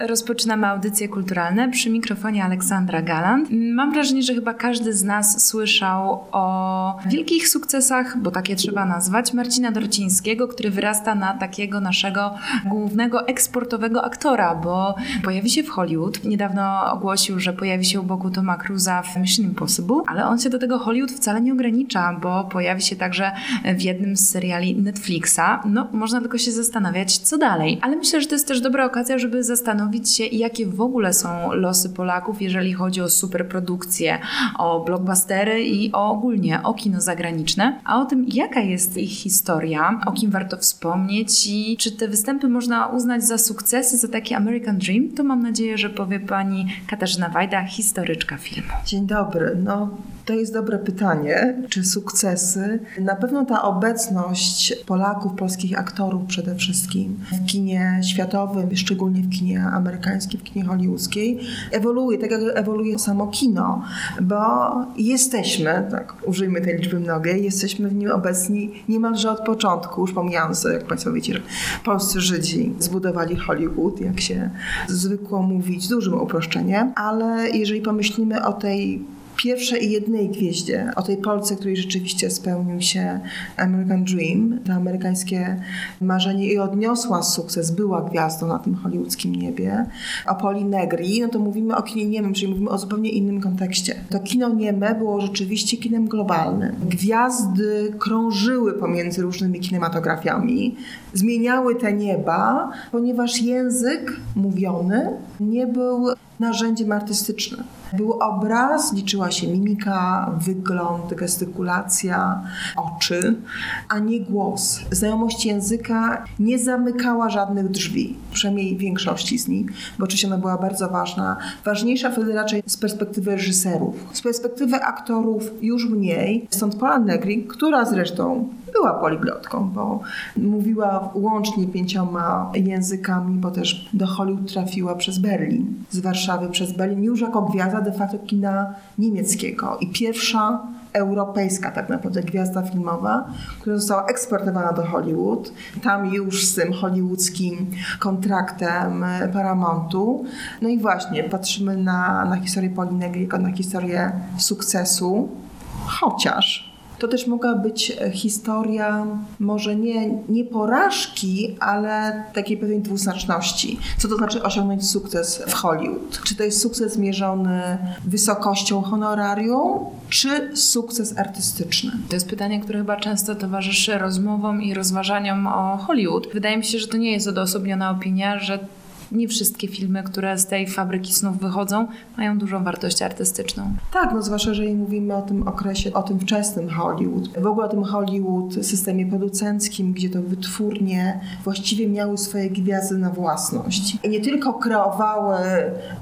Rozpoczynamy audycje kulturalne przy mikrofonie Aleksandra Galant. Mam wrażenie, że chyba każdy z nas słyszał o wielkich sukcesach, bo takie trzeba nazwać, Marcina Dorcińskiego, który wyrasta na takiego naszego głównego eksportowego aktora, bo pojawi się w Hollywood. Niedawno ogłosił, że pojawi się u boku Toma Cruza w Mission Impossible, ale on się do tego Hollywood wcale nie ogranicza, bo pojawi się także w jednym z seriali Netflixa. No, można tylko się zastanawiać, co dalej. Ale myślę, że to jest też dobra okazja, żeby zastanowić zastanowić się, jakie w ogóle są losy Polaków, jeżeli chodzi o superprodukcje, o blockbustery i o ogólnie o kino zagraniczne, a o tym, jaka jest ich historia, o kim warto wspomnieć i czy te występy można uznać za sukcesy, za taki American Dream, to mam nadzieję, że powie pani Katarzyna Wajda, historyczka filmu. Dzień dobry. No, to jest dobre pytanie. Czy sukcesy? Na pewno ta obecność Polaków, polskich aktorów przede wszystkim w kinie światowym, szczególnie w kinie amerykańskim, w kinie hollywoodzkiej, ewoluuje, tak jak ewoluuje samo kino, bo jesteśmy, tak użyjmy tej liczby mnogiej, jesteśmy w nim obecni niemalże od początku, już pomijając, jak Państwo wiecie, że polscy Żydzi zbudowali Hollywood, jak się zwykło mówić, dużym uproszczeniem, ale jeżeli pomyślimy o tej pierwszej i jednej gwieździe, o tej Polce, której rzeczywiście spełnił się American Dream, to amerykańskie marzenie i odniosła sukces, była gwiazdą na tym hollywoodzkim niebie. O Poli Negri, no to mówimy o kinie niemym, czyli mówimy o zupełnie innym kontekście. To kino nieme było rzeczywiście kinem globalnym. Gwiazdy krążyły pomiędzy różnymi kinematografiami, zmieniały te nieba, ponieważ język mówiony nie był narzędziem artystycznym. Był obraz, liczyła się mimika, wygląd, gestykulacja, oczy, a nie głos. Znajomość języka nie zamykała żadnych drzwi, przynajmniej większości z nich, bo oczywiście ona była bardzo ważna. Ważniejsza wtedy raczej z perspektywy reżyserów. Z perspektywy aktorów już mniej. Stąd Pola Negri, która zresztą była poliglotką, bo mówiła łącznie pięcioma językami, bo też do Hollywood trafiła przez Berlin, z Warszawy przez Berlin, już jako gwiazda de facto kina niemieckiego i pierwsza europejska tak naprawdę gwiazda filmowa, która została eksportowana do Hollywood. Tam już z tym hollywoodzkim kontraktem Paramountu. No i właśnie patrzymy na, na historię Pauli Negri jako na historię sukcesu, chociaż to też mogła być e, historia może nie, nie porażki, ale takiej pewnej dwuznaczności. Co to znaczy osiągnąć sukces w Hollywood? Czy to jest sukces mierzony wysokością honorarium, czy sukces artystyczny? To jest pytanie, które chyba często towarzyszy rozmowom i rozważaniom o Hollywood. Wydaje mi się, że to nie jest odosobniona opinia, że nie wszystkie filmy, które z tej fabryki snów wychodzą, mają dużą wartość artystyczną. Tak, no zwłaszcza jeżeli mówimy o tym okresie, o tym wczesnym Hollywood. W ogóle o tym Hollywood, systemie producenckim, gdzie to wytwórnie właściwie miały swoje gwiazdy na własność. I nie tylko kreowały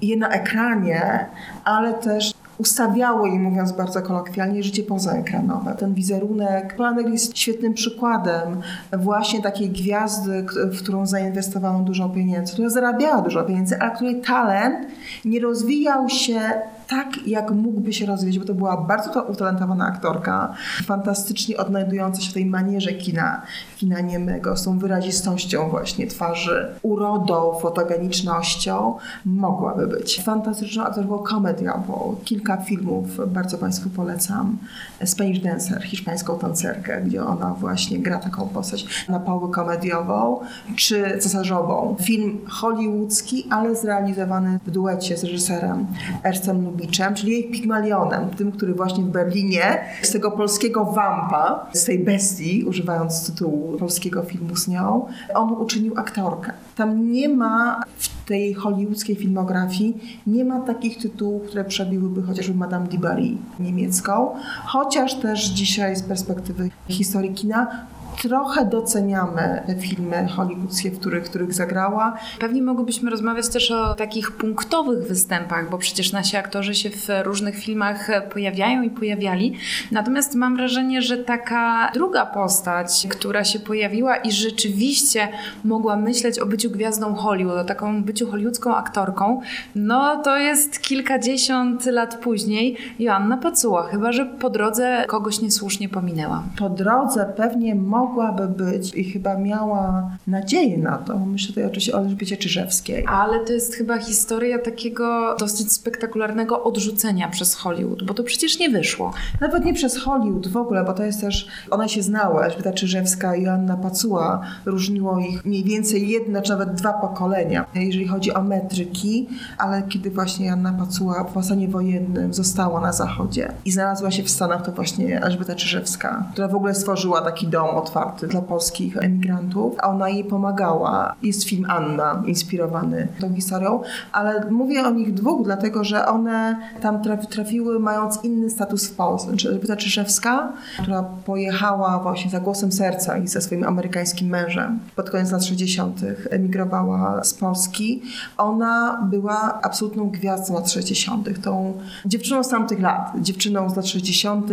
je na ekranie, ale też ustawiało jej, mówiąc bardzo kolokwialnie, życie pozaekranowe. Ten wizerunek Planek jest świetnym przykładem właśnie takiej gwiazdy, w którą zainwestowano dużo pieniędzy, która zarabiała dużo pieniędzy, ale której talent nie rozwijał się tak, jak mógłby się rozwijać, bo to była bardzo utalentowana aktorka, fantastycznie odnajdująca się w tej manierze kina, kina niemego, z tą wyrazistością właśnie twarzy, urodą, fotogenicznością, mogłaby być. Fantastyczną aktorką komediową. Kilka filmów bardzo Państwu polecam. Spanish Dancer, hiszpańską tancerkę, gdzie ona właśnie gra taką postać na połowę komediową, czy cesarzową. Film hollywoodzki, ale zrealizowany w duecie z reżyserem Erstem Lubiczem, czyli jej Pigmalionem, tym, który właśnie w Berlinie z tego polskiego wampa, z tej bestii, używając tytułu polskiego filmu z nią, on uczynił aktorkę. Tam nie ma w tej hollywoodzkiej filmografii nie ma takich tytułów, które przebiłyby chociażby Madame du Barry niemiecką, chociaż też dzisiaj z perspektywy historii kina trochę doceniamy te filmy hollywoodzkie, w których, których zagrała. Pewnie mogłybyśmy rozmawiać też o takich punktowych występach, bo przecież nasi aktorzy się w różnych filmach pojawiają i pojawiali. Natomiast mam wrażenie, że taka druga postać, która się pojawiła i rzeczywiście mogła myśleć o byciu gwiazdą Hollywood, o taką byciu hollywoodzką aktorką, no to jest kilkadziesiąt lat później Joanna Pacuła, chyba że po drodze kogoś niesłusznie pominęłam. Po drodze pewnie mogła mogłaby być i chyba miała nadzieję na to, myślę tutaj oczywiście o Elżbiecie Czyżewskiej. Ale to jest chyba historia takiego dosyć spektakularnego odrzucenia przez Hollywood, bo to przecież nie wyszło. Nawet nie przez Hollywood w ogóle, bo to jest też, one się znały, Elżbieta Czyżewska i Joanna Pacuła, różniło ich mniej więcej jedno czy nawet dwa pokolenia, jeżeli chodzi o metryki, ale kiedy właśnie Joanna Pacuła w stanie wojennym została na zachodzie i znalazła się w Stanach, to właśnie Elżbieta Czyżewska, która w ogóle stworzyła taki dom otwarty dla polskich emigrantów, a ona jej pomagała. Jest film Anna, inspirowany tą historią, ale mówię o nich dwóch, dlatego że one tam traf, trafiły mając inny status w Polsce. Czyli Elżbieta Czyżewska, która pojechała właśnie za głosem serca i ze swoim amerykańskim mężem pod koniec lat 60. emigrowała z Polski. Ona była absolutną gwiazdą lat 60. Tą dziewczyną z tamtych lat, dziewczyną z lat 60.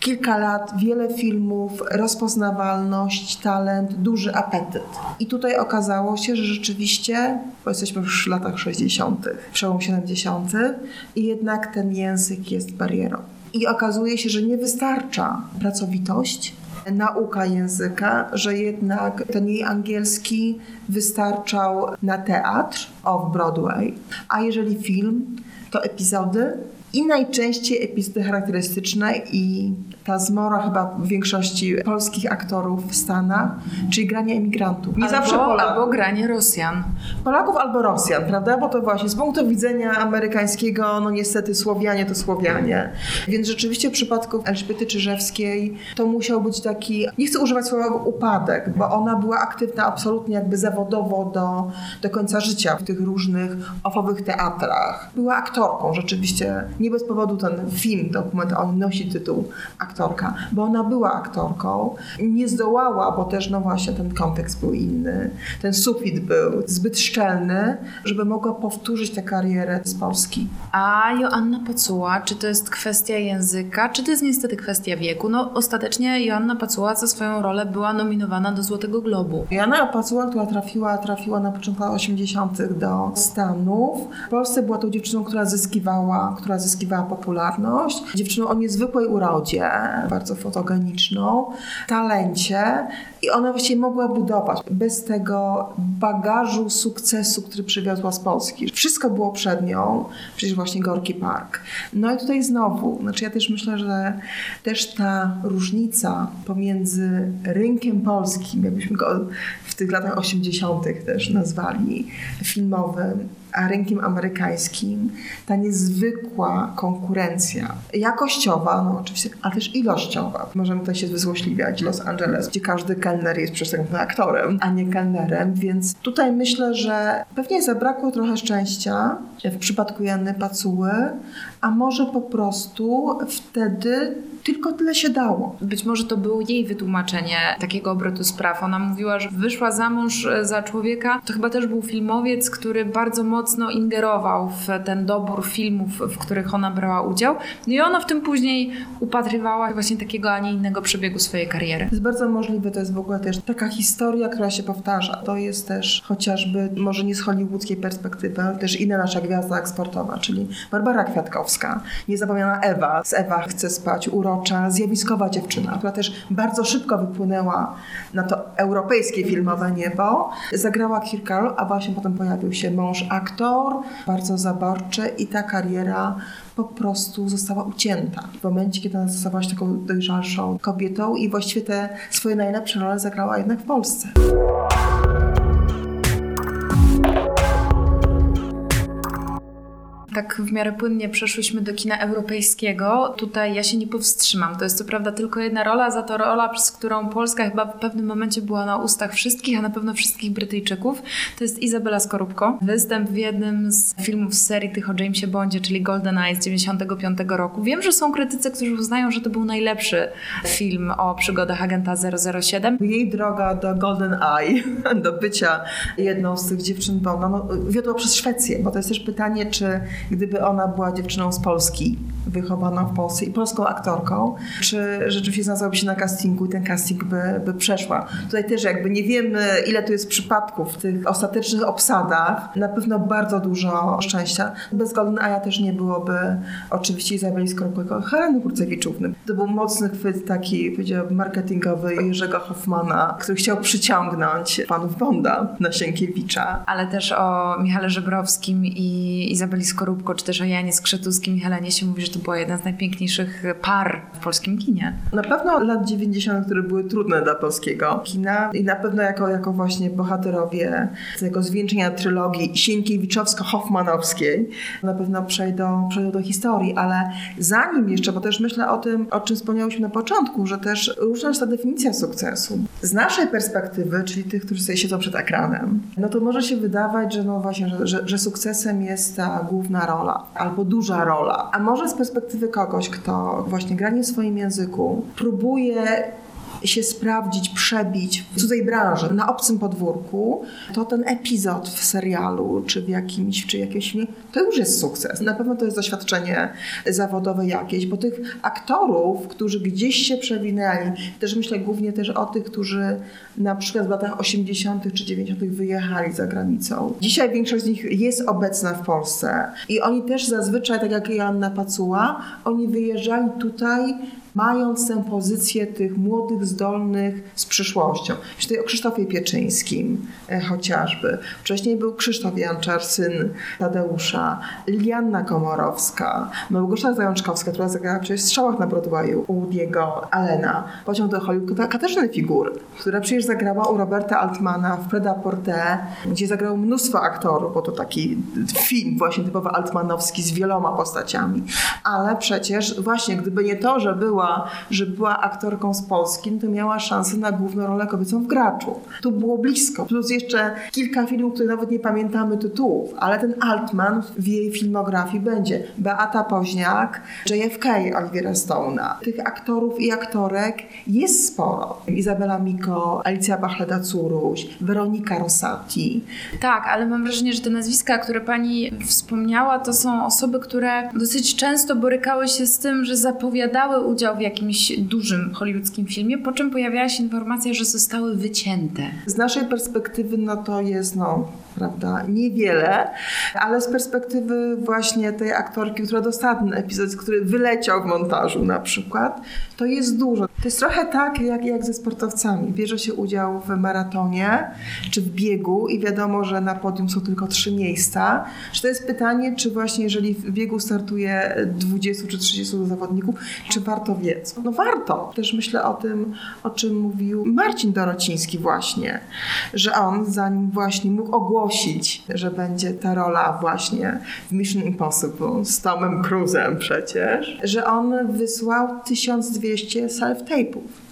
Kilka lat, wiele filmów, rozpoznawalność, talent, duży apetyt. I tutaj okazało się, że rzeczywiście, bo jesteśmy już w latach 60., przełom 70., i jednak ten język jest barierą. I okazuje się, że nie wystarcza pracowitość, nauka języka, że jednak ten jej angielski wystarczał na teatr off-Broadway, a jeżeli film, to epizody i najczęściej epizody charakterystyczne i ta zmora chyba w większości polskich aktorów w Stanach, czyli granie emigrantów. Nie albo, zawsze Polaków. Albo granie Rosjan. Polaków albo Rosjan, prawda? Bo to właśnie z punktu widzenia amerykańskiego, no niestety Słowianie to Słowianie. Więc rzeczywiście w przypadku Elżbiety Czyżewskiej to musiał być taki, nie chcę używać słowa upadek, bo ona była aktywna absolutnie jakby zawodowo do, do końca życia w tych różnych ofowych teatrach. Była aktorką rzeczywiście. Nie bez powodu ten film, dokument, on nosi tytuł aktorka, bo ona była aktorką. Nie zdołała, bo też no właśnie ten kontekst był inny. Ten sufit był zbyt szczelny, żeby mogła powtórzyć tę karierę z Polski. A Joanna Pacuła, czy to jest kwestia języka, czy to jest niestety kwestia wieku? No ostatecznie Joanna Pacuła za swoją rolę była nominowana do Złotego Globu. Jana Pacuła, która trafiła, trafiła na początku lat 80. do Stanów. W Polsce była tą dziewczyną, która zyskiwała, która zyskiwała popularność. Dziewczyną o niezwykłej urodzie, bardzo fotogeniczną, talencie i ona właściwie mogła budować bez tego bagażu sukcesu, który przywiozła z Polski. Wszystko było przed nią, przecież właśnie Gorki Park. No i tutaj znowu, znaczy ja też myślę, że też ta różnica pomiędzy rynkiem polskim, jakbyśmy go w tych latach 80. też nazwali, filmowym, a rynkiem amerykańskim, ta niezwykła konkurencja jakościowa, no oczywiście, ale też ilościowa. Możemy tutaj się wyzłośliwiać. Los Angeles, gdzie każdy kelner jest tak aktorem, a nie kelnerem, więc tutaj myślę, że pewnie zabrakło trochę szczęścia w przypadku Janny Pacuły, a może po prostu wtedy tylko tyle się dało. Być może to było jej wytłumaczenie takiego obrotu spraw. Ona mówiła, że wyszła za mąż e, za człowieka. To chyba też był filmowiec, który bardzo mocno ingerował w ten dobór filmów, w których ona brała udział. No i ona w tym później upatrywała właśnie takiego, a nie innego przebiegu swojej kariery. Jest bardzo możliwe, to jest w ogóle też taka historia, która się powtarza. To jest też chociażby, może nie z hollywoodzkiej perspektywy, ale też inna nasza gwiazda eksportowa, czyli Barbara Kwiatkowska, niezapomniana Ewa. Z Ewa chce spać, urocza, zjawiskowa dziewczyna, która też bardzo szybko wypłynęła na to europejskie filmowe niebo. Zagrała kilka, a właśnie potem pojawił się mąż aktor, bardzo zaborczy i ta kariera po prostu została ucięta. W momencie, kiedy ona została taką dojrzalszą kobietą i właściwie te swoje najlepsze role zagrała jednak w Polsce. Tak w miarę płynnie przeszłyśmy do kina europejskiego. Tutaj ja się nie powstrzymam. To jest co prawda tylko jedna rola, za to rola, przez którą Polska chyba w pewnym momencie była na ustach wszystkich, a na pewno wszystkich Brytyjczyków. To jest Izabela Skorupko. Występ w jednym z filmów z serii tych o Jamesie Bondzie, czyli Golden Eye z 95 roku. Wiem, że są krytycy, którzy uznają, że to był najlepszy film o przygodach agenta 007. Jej droga do Golden Eye, do bycia jedną z tych dziewczyn Bonda, no, wiodła przez Szwecję, bo to jest też pytanie, czy gdyby ona była dziewczyną z Polski, wychowaną w Polsce i polską aktorką, czy rzeczywiście znalazłaby się na castingu i ten casting by, by przeszła. Tutaj też jakby nie wiemy, ile tu jest przypadków w tych ostatecznych obsadach. Na pewno bardzo dużo szczęścia. Bez Golden Aya też nie byłoby oczywiście Izabeli Skorupego, Heleny Kurcewiczówny. To był mocny chwyt taki, powiedziałabym, marketingowy Jerzego Hoffmana, który chciał przyciągnąć panów Bonda na Sienkiewicza. Ale też o Michale Żebrowskim i Izabeli Skorupko, czy też o Janie Skrzetuskim i Helenie się mówi, że to była jedna z najpiękniejszych par w polskim kinie. Na pewno lat 90., które były trudne dla polskiego kina i na pewno jako, jako właśnie bohaterowie tego zwieńczenia trylogii Sienkiewiczowsko-Hoffmanowskiej na pewno przejdą, przejdą do historii, ale zanim jeszcze, bo też myślę o tym, o czym wspomniałyśmy na początku, że też różna jest ta definicja sukcesu. Z naszej perspektywy, czyli tych, którzy sobie siedzą przed ekranem, no to może się wydawać, że no właśnie, że, że, że sukcesem jest ta główna rola albo duża rola, a może z perspektywy kogoś, kto właśnie gra nie w swoim języku, próbuje się sprawdzić, przebić w cudzej branży, na obcym podwórku, to ten epizod w serialu, czy w jakimś, czy jakimś filmie, to już jest sukces. Na pewno to jest doświadczenie zawodowe jakieś, bo tych aktorów, którzy gdzieś się przewinęli, też myślę głównie też o tych, którzy na przykład w latach 80. czy 90. wyjechali za granicą. Dzisiaj większość z nich jest obecna w Polsce i oni też zazwyczaj, tak jak Joanna Pacuła, oni wyjeżdżali tutaj mając tę pozycję tych młodych, zdolnych z przyszłością. Tutaj o Krzysztofie Pieczyńskim e, chociażby. Wcześniej był Krzysztof Janczar, syn Tadeusza, Lilianna Komorowska, Małgorzata Zajączkowska, która zagrała przecież w strzałach na Broadwayu u Diego Alena, Pociąg do Hollywood, Katarzyny Figur, która przecież zagrała u Roberta Altmana w Preda Porte, gdzie zagrało mnóstwo aktorów, bo to taki film właśnie typowo altmanowski z wieloma postaciami. Ale przecież właśnie gdyby nie to, że była że była aktorką z Polski, to miała szansę na główną rolę kobiecą w Graczu. Tu było blisko. Plus jeszcze kilka filmów, które nawet nie pamiętamy tytułów, ale ten Altman w jej filmografii będzie. Beata Poźniak, JFK Olivera Stone'a. Tych aktorów i aktorek jest sporo. Izabela Miko, Alicja Bachleda-Curuś, Weronika Rosati. Tak, ale mam wrażenie, że te nazwiska, które pani wspomniała, to są osoby, które dosyć często borykały się z tym, że zapowiadały udział w jakimś dużym hollywoodzkim filmie, po czym pojawiała się informacja, że zostały wycięte. Z naszej perspektywy no to jest no, prawda, niewiele, ale z perspektywy właśnie tej aktorki, która dostała ten epizod, który wyleciał w montażu na przykład, to jest dużo. To jest trochę tak jak, jak ze sportowcami. Bierze się udział w maratonie czy w biegu i wiadomo, że na podium są tylko trzy miejsca. Czy to jest pytanie, czy właśnie jeżeli w biegu startuje 20 czy 30 zawodników, czy warto biec? No warto. Też myślę o tym, o czym mówił Marcin Dorociński właśnie, że on zanim właśnie mógł ogłosić, że będzie ta rola właśnie w Mission Impossible z Tomem Cruise'em przecież, że on wysłał 1200 self-tape'ów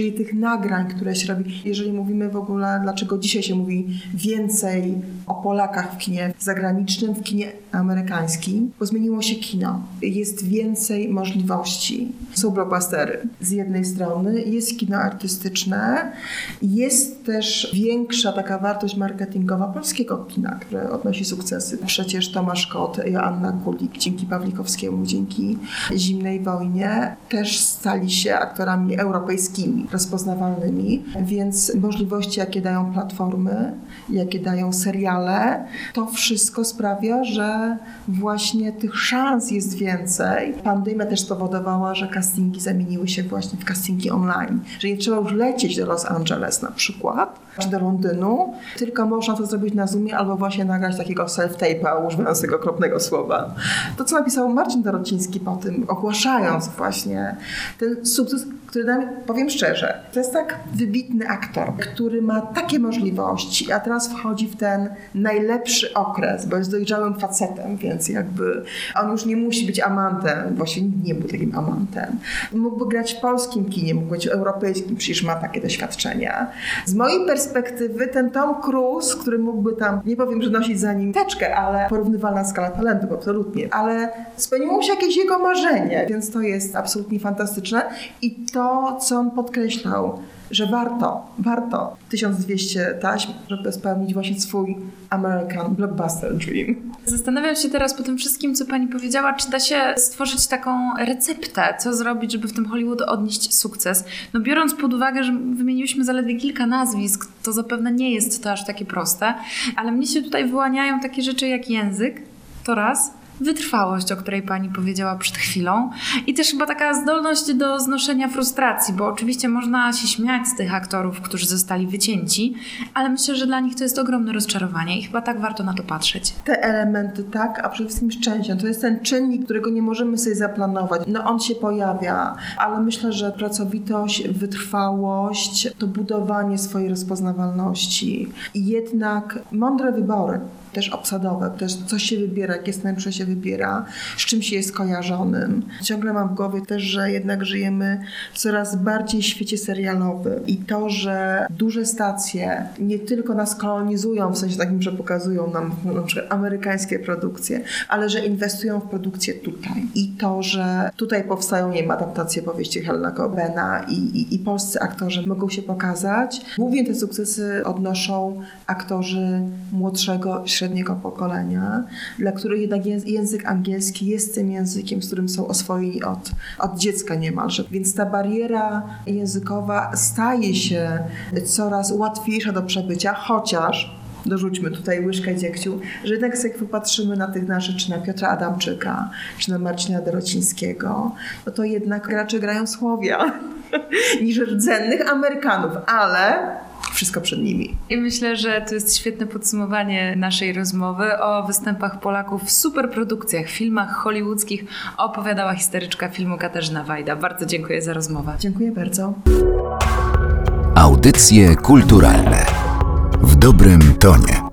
czyli tych nagrań, które się robi. Jeżeli mówimy w ogóle, dlaczego dzisiaj się mówi więcej o Polakach w kinie zagranicznym, w kinie amerykańskim, bo zmieniło się kino. Jest więcej możliwości. Są blockbustery z jednej strony, jest kino artystyczne, jest też większa taka wartość marketingowa polskiego kina, które odnosi sukcesy. Przecież Tomasz Kot, Joanna Kulik, dzięki Pawlikowskiemu, dzięki Zimnej Wojnie, też stali się aktorami europejskimi rozpoznawalnymi, więc możliwości, jakie dają platformy, jakie dają seriale, to wszystko sprawia, że właśnie tych szans jest więcej. Pandemia też spowodowała, że castingi zamieniły się właśnie w castingi online, że nie trzeba już lecieć do Los Angeles na przykład, do Londynu, tylko można to zrobić na Zoomie albo właśnie nagrać takiego self-tape'a, używając tego okropnego słowa. To, co napisał Marcin Dorociński po tym, ogłaszając właśnie ten sukces, który nam, powiem szczerze, to jest tak wybitny aktor, który ma takie możliwości, a teraz wchodzi w ten najlepszy okres, bo jest dojrzałym facetem, więc jakby on już nie musi być amantem, właściwie nigdy nie był takim amantem. Mógłby grać w polskim kinie, mógłby być europejskim, przecież ma takie doświadczenia. Z mojej perspektywy ten Tom Cruise, który mógłby tam, nie powiem, że nosić za nim teczkę, ale porównywalna skala talentów, absolutnie, ale spełniło się jakieś jego marzenie, więc to jest absolutnie fantastyczne. I to, co on podkreślał, że warto, warto 1200 taśm, żeby spełnić właśnie swój American Blockbuster Dream. Zastanawiam się teraz po tym wszystkim, co pani powiedziała, czy da się stworzyć taką receptę, co zrobić, żeby w tym Hollywood odnieść sukces. No biorąc pod uwagę, że wymieniliśmy zaledwie kilka nazwisk, to zapewne nie jest to aż takie proste, ale mnie się tutaj wyłaniają takie rzeczy jak język, to raz, wytrwałość, o której pani powiedziała przed chwilą i też chyba taka zdolność do znoszenia frustracji, bo oczywiście można się śmiać z tych aktorów, którzy zostali wycięci, ale myślę, że dla nich to jest ogromne rozczarowanie i chyba tak warto na to patrzeć. Te elementy, tak, a przede wszystkim szczęście. To jest ten czynnik, którego nie możemy sobie zaplanować. No on się pojawia, ale myślę, że pracowitość, wytrwałość, to budowanie swojej rozpoznawalności jednak mądre wybory też obsadowe, też coś się wybiera, jakie scenariusze się wybiera, z czym się jest kojarzonym. Ciągle mam w głowie też, że jednak żyjemy coraz bardziej w świecie serialowym i to, że duże stacje nie tylko nas kolonizują, w sensie takim, że pokazują nam na przykład amerykańskie produkcje, ale że inwestują w produkcję tutaj. I to, że tutaj powstają, nie wiem, adaptacje powieści Helena Cobena i, i, i polscy aktorzy mogą się pokazać. Głównie te sukcesy odnoszą aktorzy młodszego, pokolenia, dla których jednak jęz- język angielski jest tym językiem, z którym są oswojeni od, od dziecka niemalże. Więc ta bariera językowa staje się coraz łatwiejsza do przebycia, chociaż dorzućmy tutaj łyżkę dziegciu, że jednak jak popatrzymy na tych naszych, czy na Piotra Adamczyka, czy na Marcina Dorocińskiego, no to jednak raczej grają Słowia niż rdzennych Amerykanów, ale wszystko przed nimi. I myślę, że to jest świetne podsumowanie naszej rozmowy o występach Polaków w superprodukcjach, filmach hollywoodzkich. Opowiadała historyczka filmu Katarzyna Wajda. Bardzo dziękuję za rozmowę. Dziękuję bardzo. Audycje kulturalne w dobrym tonie.